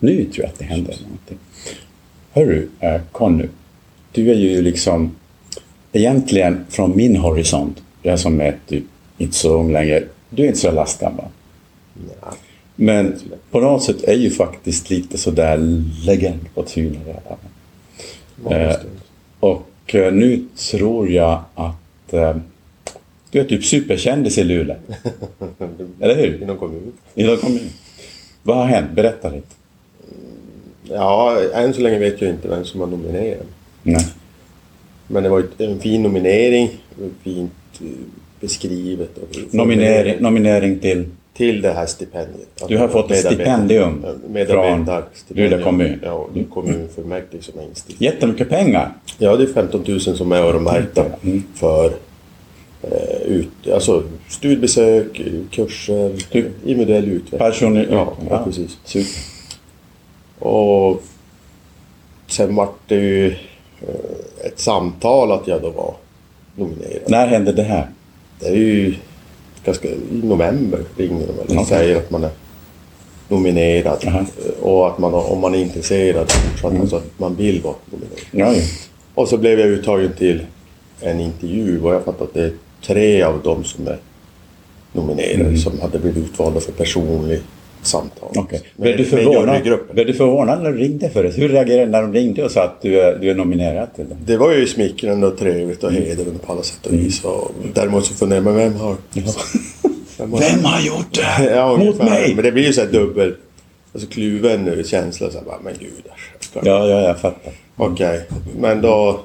Nu tror jag att det händer någonting. Hörru, eh, Conny. Du är ju liksom egentligen från min horisont, jag som är typ inte så ung längre, du är inte så lastgammal. Ja. Men på något sätt är ju faktiskt lite sådär legend på redan. Många Eh. Och eh, nu tror jag att eh, du är typ superkändis i Luleå. Eller hur? Inom kommun. I Luleå kommun. Vad har hänt? Berätta lite. Ja, än så länge vet jag inte vem som har nominerat. Nej. Men det var en fin nominering, fint eh, beskrivet. Och Nominering, nominering till... Till det här stipendiet. Du har fått ett stipendium Medarbetarstipendium. Luleå kommun. Ja, är kommunfullmäktige som har instiftat. Jättemycket pengar. Ja, det är 15 000 som är öronmärkta Mm. för eh, ut, alltså studiebesök, kurser, Du- individuell utveckling. Personlig... Ja, ja, precis. Super. Och sen vart det ju eh, ett samtal att jag då var nominerad. När hände det här? Det är ju ganska, i november ringer de eller Okej. säger att man är nominerad Aha. eh, och att man, om man är intresserad fortsatt, alltså att man vill vara nominerad. Ja, ja. Och så blev jag uttagen till en intervju och jag fattar att det är tre av dem som är nominerade Mm. som hade blivit utvalda för personlig samtal. Med- Blev du förvånad? Blev du förvånad när de ringde förut? Hur reagerade du när de ringde och sa att du är, du är nominerad till det? Var ju smickrande och trevligt och hedrande på alla sätt och vis. Och däremot så funderar man, vem har... Vem har, Vem har gjort det ja, Mot mig? Men det blir ju så här dubbel... Alltså kluven känsla. Så här, bara, men gud. ska- Ja, ja, jag fattar. Okej, men då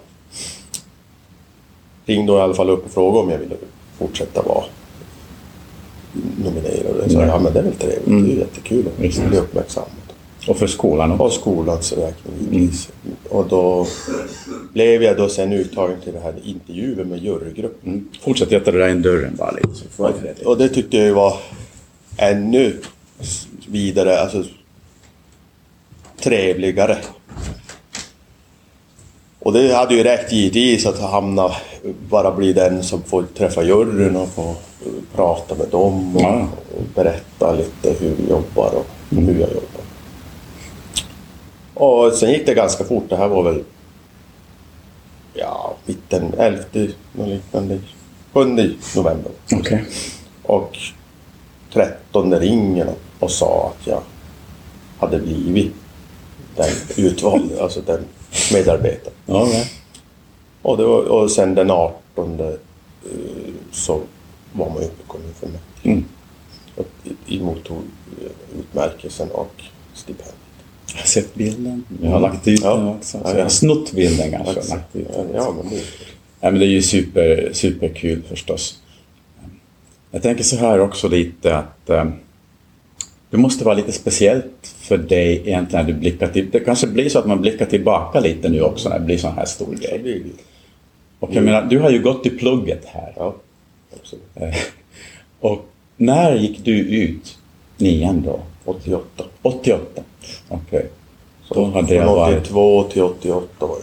ringde hon i alla fall upp och frågade om jag ville fortsätta vara nominerad. Sa, Mm. ja men det är väl trevligt, det är ju jättekul att bli uppmärksammad. Och för skolan också. Och skolans räkning givetvis. Och då blev jag då sen uttagen till det här intervjun med jurygruppen. Mm. Fortsätt jätta det där in dörren bara lite. Så det. Och det tyckte jag var ännu vidare, alltså trevligare. Och det hade ju räckt givetvis att hamna, bara bli den som får träffa juryn och få prata med dem och, Ja. berätta lite hur vi jobbar och hur jag jobbar. Och sen gick det ganska fort, det här var väl ja, mitten, 11, något liknande, 7 november. Okej. Och 13 ringer och sa att jag hade blivit den utvalde, alltså den medarbetaren. Ja. Och, det var, och sen den 18 eh, så var man uppe i kommunfullmäktige. Mm. Och emottog eh, utmärkelsen och stipendiet. Jag har sett bilden. Jag har lagt ut den också. Ja, Så jag har snott bilden kanske. och Exakt. lagt ut den. Ja, men det, Ja, men det är ju super, superkul förstås. Jag tänker så här också lite att eh, det måste vara lite speciellt för dig egentligen när du blickar till... Det kanske blir så att man blickar tillbaka lite nu också när det blir sån här stor grej. Och jag menar, du har ju gått i plugget här. Ja, absolut. Och när gick du ut nian då? 88. 88? Okej. Så Då hade jag varit... 82 till 88 var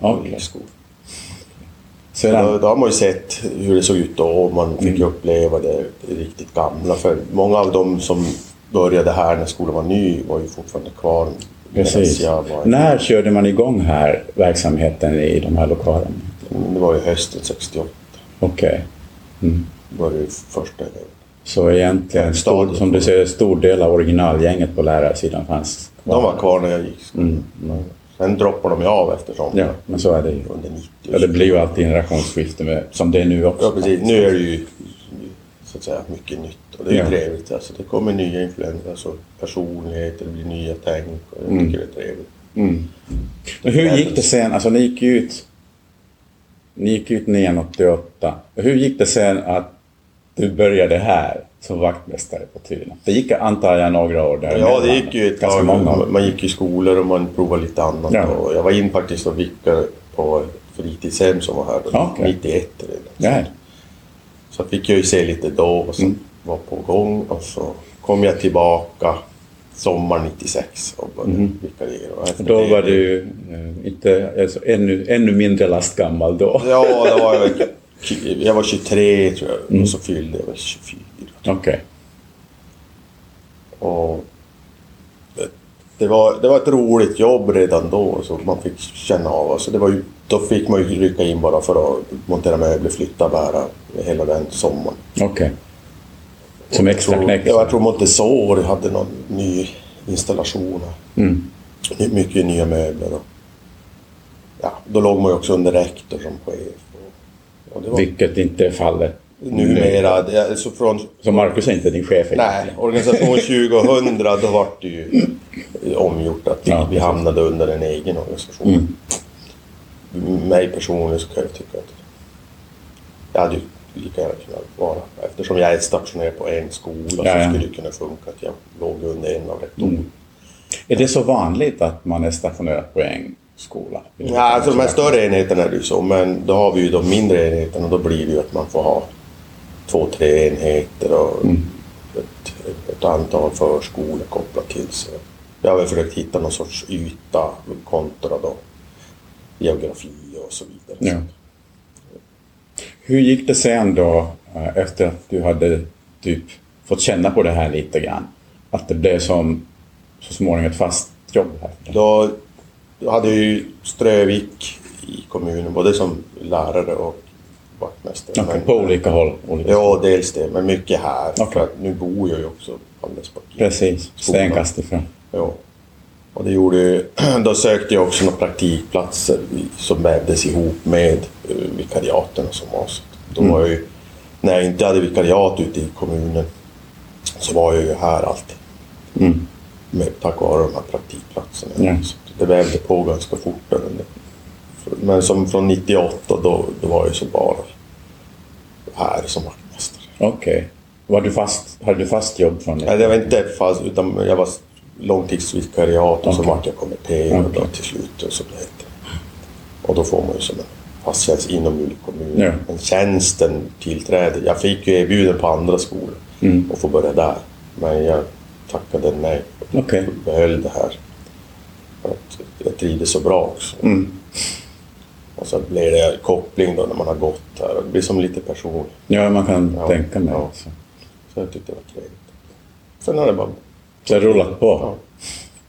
jag. Okej. i skolan. Då, Sedan, då har man ju sett hur det såg ut då och man fick Mm. uppleva det, riktigt gamla. För många av dem som började här när skolan var ny var ju fortfarande kvar. precis. var, När körde man igång här verksamheten i de här lokalerna? Det var ju hösten 68. Okej. Mm. Det var ju första eleven. Så egentligen, stor, som du säger, stor del av originalgänget på lärarsidan fanns De var kvar när jag gick skolan. Mm. Sen droppade de ju av eftersom Ja, men så är det ju. under 90 Ja, det blir ju alltid generationsskifte med, som det är nu också. Ja, precis. Nu är det ju så att säga mycket nytt och det är Ja. trevligt. Alltså, det kommer nya influenser, alltså personligheter, det blir nya tänk och jag Mm. tycker det är trevligt. Mm. Men hur gick det sen? Alltså ni gick ut... Ni gick ut 1988. Hur gick det sen att du började här som vaktmästare på Tuna? Det gick antar jag några år där Ja, det gick ju ett tag. Man, man gick i skolor och man provade lite annat. Ja. Och jag var in faktiskt och vickade på ett fritidshem som var här då, okej. 91 redan. Ja. Så fick jag ju se lite då och så Mm. var på gång och så kom jag tillbaka sommar 96 och började Mhm. vikariera. Då det- var du eh, inte, alltså, ännu, ännu mindre lastgammal då. Ja, det var jag, jag var 23 tror jag Mm. och så fyllde jag väl 24. Okej. Och det var, det var ett roligt jobb redan då, så man fick känna av. Alltså det var ju, då fick man ju rycka in bara för att montera möbler, flytta, bära hela den sommaren. Okej. Som extra knäck? ja, jag tror Montessori hade någon ny installation. Mm. My- Mycket nya möbler. Och, ja, då låg man ju också under rektor som chef. Var, Vilket inte är fallet numera, det, alltså från Så Marcus är inte din chef Nej, organisation 2000 då var det ju omgjort att vi, Ja, vi hamnade under en egen organisation. Mig personligen så kan jag tycka att jag hade ju lika gärna kunnat vara, eftersom jag är stationerad på en skola Ja, så skulle det kunna funka att jag låg under en av rektorerna. Mm. Är det så vanligt att man är stationerad på en skola? Ja, alltså de här större enheterna är det ju så, men då har vi ju de mindre enheterna och då blir det ju att man får ha två, tre enheter och Mm. ett, ett antal förskolor kopplat till sig. Jag har väl försökt hitta någon sorts yta kontra då geografi och så vidare. Ja. Hur gick det sen då eh, efter att du hade typ fått känna på det här lite grann? Att det blev som så småningom ett fast jobb här? Då, då hade jag ju Strövik i kommunen, både som lärare och vaktmästare. Okej, Men- på olika håll? Olika Ja, dels det, men mycket här. Okej. För nu bor jag ju också alldeles på Precis, stenkast ifrån. Ja. Och det gjorde då sökte jag också några praktikplatser som vävdes ihop med uh, vikariaten som var. Så då var jag ju, när jag inte hade vikariat ute i kommunen så var jag ju här alltid. Mm. Med, tack vare de här praktikplatserna. Ja. Så det vävde på ganska fort. Men som från 98 då, då var jag så bara här som vaktmästare. Okej. Var du fast, hade du fast jobb från Nej, det var inte fast, utan jag var långtidsvikariat och så Okej. vart jag kommitterad Okej. då till slut. Och, så det heter. och då får man ju som en fast tjänst inom Luleå kommun. Ja. Men tjänsten tillträder. Jag fick ju erbjuden på andra skolor Mm. och få börja där. Men jag tackade nej. Okej. Behöll det här. Att jag trivdes så bra också. Mm. Och så blev det koppling då när man har gått här. Det blir som lite personligt. Ja, man kan Ja, tänka mig. ja. Så. Så jag tyckte det var trevligt. Sen har det bara... Så det har rullat på. Ja.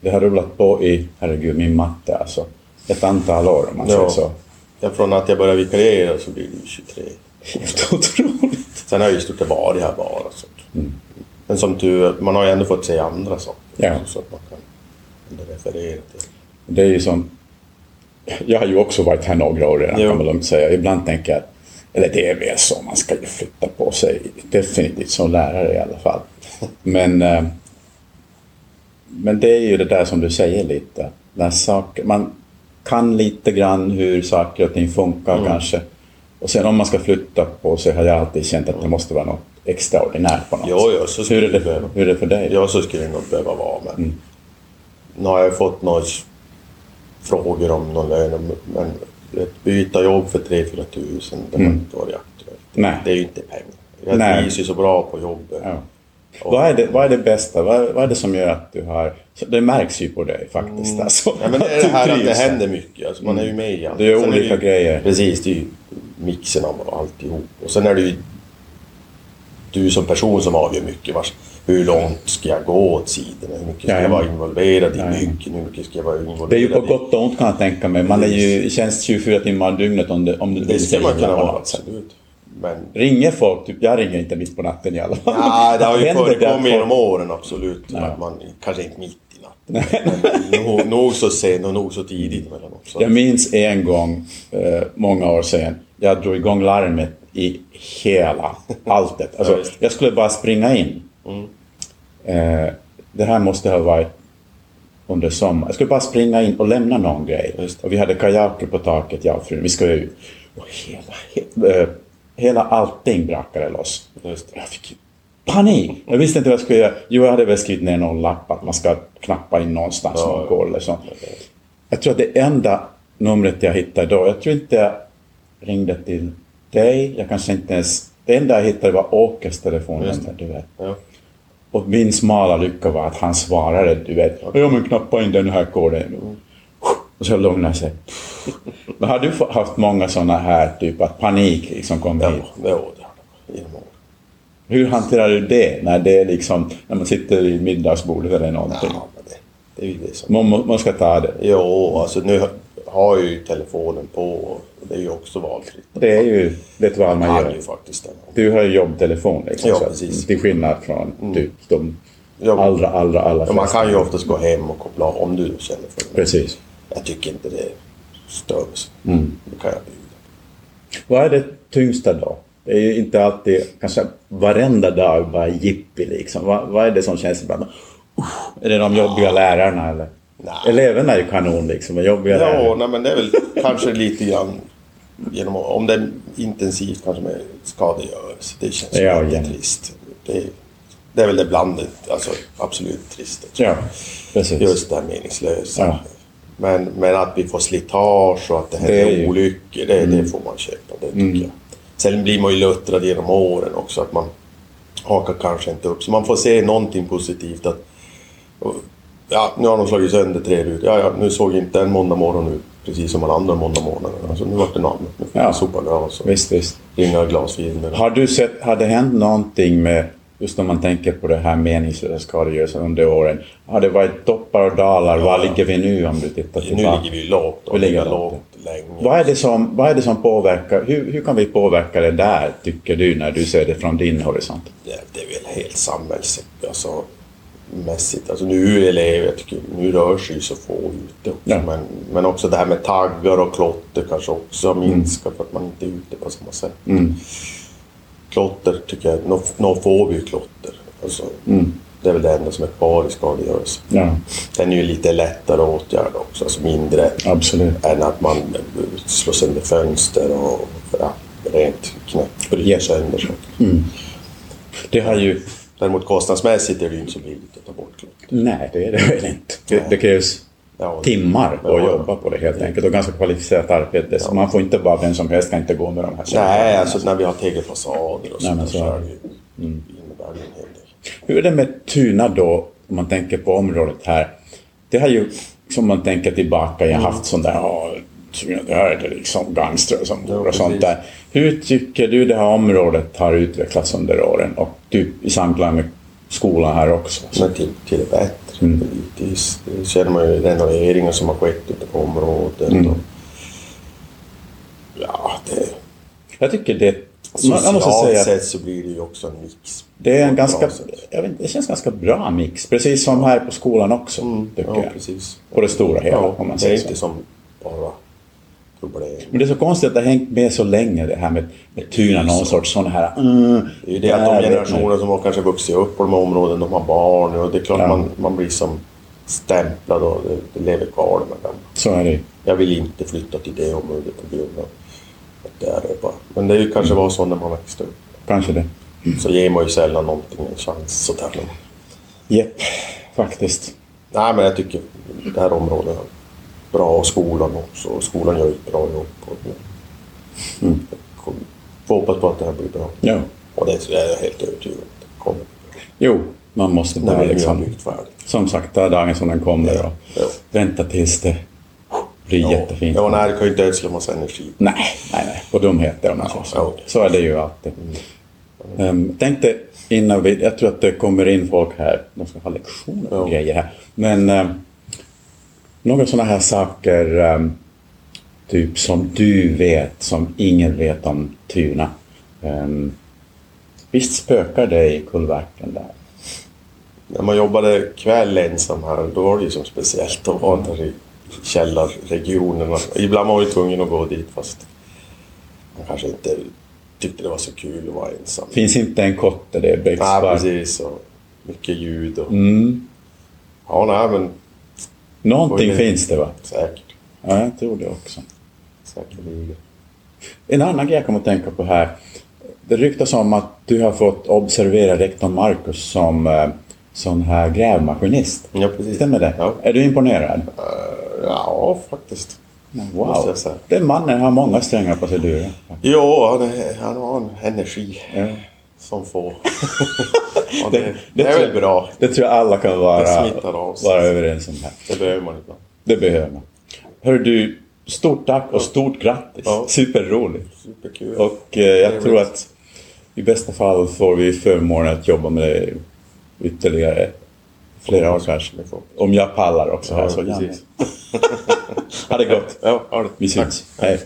Det har rullat på i, herregud, min matte alltså. Ett antal år om man säger så. Ja, från att jag började vikariera så blir det ju 23. Helt otroligt. Sen har jag ju stort varit här bara. Så. Men som tur man har ju ändå fått se andra saker. Ja. Så att man kan ändå referera till. Det är ju som... Jag har ju också varit här några år redan Jo. kan man lugnt säga. Ibland tänker jag, eller det är väl så, man ska ju flytta på sig. Definitivt som lärare i alla fall. Men, eh, men det är ju det där som du säger lite. När saker, man kan lite grann hur saker och ting funkar Mm. kanske. Och sen om man ska flytta på sig har jag alltid känt att det måste vara något extraordinärt på något Jo, jo, så hur, är det, behöva. hur är det för dig? Ja, så skulle det nog behöva vara. Men Mm. Nu har jag fått några frågor om någon lön. Men ett byta jobb för 3-4 tusen, det har Mm. inte varit aktuellt. Nej. Det är ju inte pengar. Jag Nej. trivs ju så bra på jobbet. Ja. Vad, är det, vad är det bästa? Vad, vad är det som gör att du har... Det märks ju på dig faktiskt. Alltså, Mm. Ja, men det är du det här att det händer mycket. Alltså, man är ju med i allt. Det är Sen olika ju, grejer. Precis, det är ju mixen av alltihop. Och sen är det ju du som person som avgör mycket. Vars, hur långt ska jag gå åt sidorna? Hur mycket ska jag vara involverad i Jajamän. mycket? Hur mycket ska jag vara involverad Det är ju på gott och ont kan jag tänka mig. Man är ju i tjänst 24 timmar om dygnet om, det, om du Det ska man kunna vara, absolut. Men Ringer folk? Typ, jag ringer inte mitt på natten i alla fall. ja, det har ju förekommit genom åren, absolut. Ja. Att man, kanske inte mitt i natten. men nog, nog så sent och nog så tidigt emellanåt. Så. Jag minns en gång, eh, många år sedan, jag drog igång larmet i hela alltet. Alltså, Ja, jag skulle bara springa in. Mm. Eh, det här måste ha varit under sommaren. Jag skulle bara springa in och lämna någon grej. Just. Och vi hade kajaker på taket, jag och frun. Vi skulle ut. Och hela, he, eh, hela allting brakade loss. Just. Jag fick panik. Jag visste inte vad jag skulle göra. Jo, jag hade väl skrivit ner någon lapp att man ska knappa in någonstans Ja, någon koll eller så. Jag tror att det enda numret jag hittade då, jag tror inte jag ringde till dig. Jag kanske inte ens... Det enda jag hittade var Åkes telefonnummer, du vet. Ja. Och min smala lycka var att han svarade, du vet. Ja, men knappa in den här koden. Och så lugnade jag sig. Men har du haft många sådana här, typ att panik liksom kom Ja, hit? har det. Hur hanterar du det när det är liksom, när man sitter vid middagsbordet eller någonting? Ja, det, Det är ju det som... Man, man ska ta det. Jo, alltså nu har jag ju telefonen på det är ju också valfritt. Det är ju det är ett val man gör. ju faktiskt den. Du har ju jobbtelefon liksom. Ja, precis. Till skillnad från typ de allra, allra, allra Ja, man kan ju oftast gå hem och koppla av om du känner för det. Precis. Jag tycker inte det stör mig. Mm. Det kan jag bjuda. Vad är det tyngsta då? Det är ju inte alltid, kanske varenda dag bara jippi liksom. Vad, vad är det som känns ibland? Uh, är det de jobbiga lärarna eller? Nej. Eleverna är ju kanon liksom, men jobbiga Ja, nej, men det är väl kanske lite grann genom, om det är intensivt kanske med skadegörelse. Det känns Ja, väldigt trist. Det, det är väl det bland det alltså, absolut trista. Ja, precis. Just det här meningslösa. Ja. Men, men att vi får slitage och att det händer ju- Mm. olyckor, det, det får man köpa. Det tycker jag. Sen blir man ju luttrad genom åren också. Att man hakar kanske inte upp. Så man får se någonting positivt. Att, ja, nu har de slagit sönder tre rutor. Ja, ja, nu såg inte en måndag morgon ut precis som alla andra måndag morgonar. Alltså, nu vart det något annat. Nu får Ja. sopa glas och Visst, visst. ringa glasfiender. Har du sett, har det hänt någonting med, just om man tänker på det här meningslösa skadegörelsen under åren. Har det varit toppar och dalar? Var ligger vi nu om du tittar Nu tillbaka? ligger vi lågt. och Vi ligger lågt. länge. Vad är det som, vad är det som påverkar, hur, hur kan vi påverka det där, tycker du, när du ser det från din horisont? Ja, det är väl helt samhälls... Alltså, mässigt. Alltså nu är elever, jag tycker, nu rör sig ju så få ute också. Ja. Men, men också det här med taggar och klotter kanske också har minskat för att man inte är ute på samma sätt. Mm. Klotter tycker jag, nå nå får vi ju klotter. Alltså, Mm. Det är väl det enda som är kvar i skadegörelse. Ja, Den är ju lite lättare åtgärd också, alltså mindre absolut. än att man slår sönder fönster och ja, rent Ja. sönder saker. Det har ju, Däremot kostnadsmässigt är det ju inte så billigt att ta bort klotter. nej det är det väl inte. Det, det krävs Ja, timmar Ja, att ja. jobba på det helt enkelt och ganska kvalificerat arbete. Så man får inte bara, vem som helst kan inte gå med de här Nej, alltså när vi har tegelfasader och sånt så så är det. ju, innebär det en hel del. Hur är det med Tuna då, om man tänker på området här? Det har ju, som man tänker tillbaka, jag har haft sån där, ja, det här är det liksom gangstrar som bor och sånt där. Hur tycker du det här området har utvecklats under åren och typ i samklang med skolan här också? Men till, till det bättre. Mm. Politiskt. Det ser man ju i renoveringen som har skett ute på området. Mm. Och, ja, det, Jag tycker det, socialt säga att sett så blir det ju också en mix. det är en ganska, jag vet, det känns ganska bra mix. Precis som här på skolan också, Mm. Ja, jag. precis. På det stora hela, Ja, om man det är inte så. som bara. Men det är så konstigt att det har hängt med så länge det här med, med Tuna, någon sorts sån här... Mm, Det är ju det att de generationer som har kanske vuxit upp på de här områdena, de har barn och det är klart Ja. man, man blir som stämplad och det, det lever kvar de här gamla. Så är det. Jag vill inte flytta till det området på grund av att det är bara. Men det är ju kanske var så när man växte upp. Kanske det. Så ger man ju sällan någonting en chans sådär. Japp, faktiskt. nej men jag tycker det här området bra och skolan också. Och skolan gör ett bra jobb det. Mm. Jag får hoppas på att det här blir bra. Ja. Och det är jag helt övertygad om det kommer. Jo, man måste När bara har liksom, som sagt, ta dagen som den kommer och Ja. vänta tills det blir jättefint. Ja, nej, det kan ju inte ödsla massa energi. Nej, nej, nej. På dumheter om man säger Ja, så. ja. Så är det ju alltid. Um, tänkte innan vi, jag tror att det kommer in folk här, de ska ha lektioner och Ja. grejer här. Men um, några sådana här saker, um, typ som du vet, som ingen vet om Tuna. Um, visst spökar det i kulverten där? När man jobbade kväll ensam här, då var det ju som speciellt att vara där i källarregionerna. Ibland var man ju tvungen att gå dit fast man kanske inte tyckte det var så kul att vara ensam. Finns inte en kotte, det är Nej, becksvart. precis. Och mycket ljud och... Mm. Ja, nej, men Någonting det- finns det va? säkert. Ja, jag tror det också. Säkerligen. En annan grej jag kommer att tänka på här. Det ryktas om att du har fått observera rektor Marcus som eh, sån här grävmaskinist. Ja, precis. Stämmer det? Ja. Är du imponerad? Ja, faktiskt. Wow. Den mannen har många strängar på sig han, är, han har en energi Ja. Som få. Det, det, det är tror väl bra. Det tror jag alla kan vara, vara överens om här. Det behöver man ibland. Det behöver man. Hör du, stort tack och stort grattis. Ja. Superroligt. Superkul. Och eh, jag tror att i bästa fall får vi förmånen att jobba med det ytterligare flera år kanske. Om jag pallar också. här, Ja, så precis. Ha det gott. Ja, ha det. Vi Tack. syns. Hej.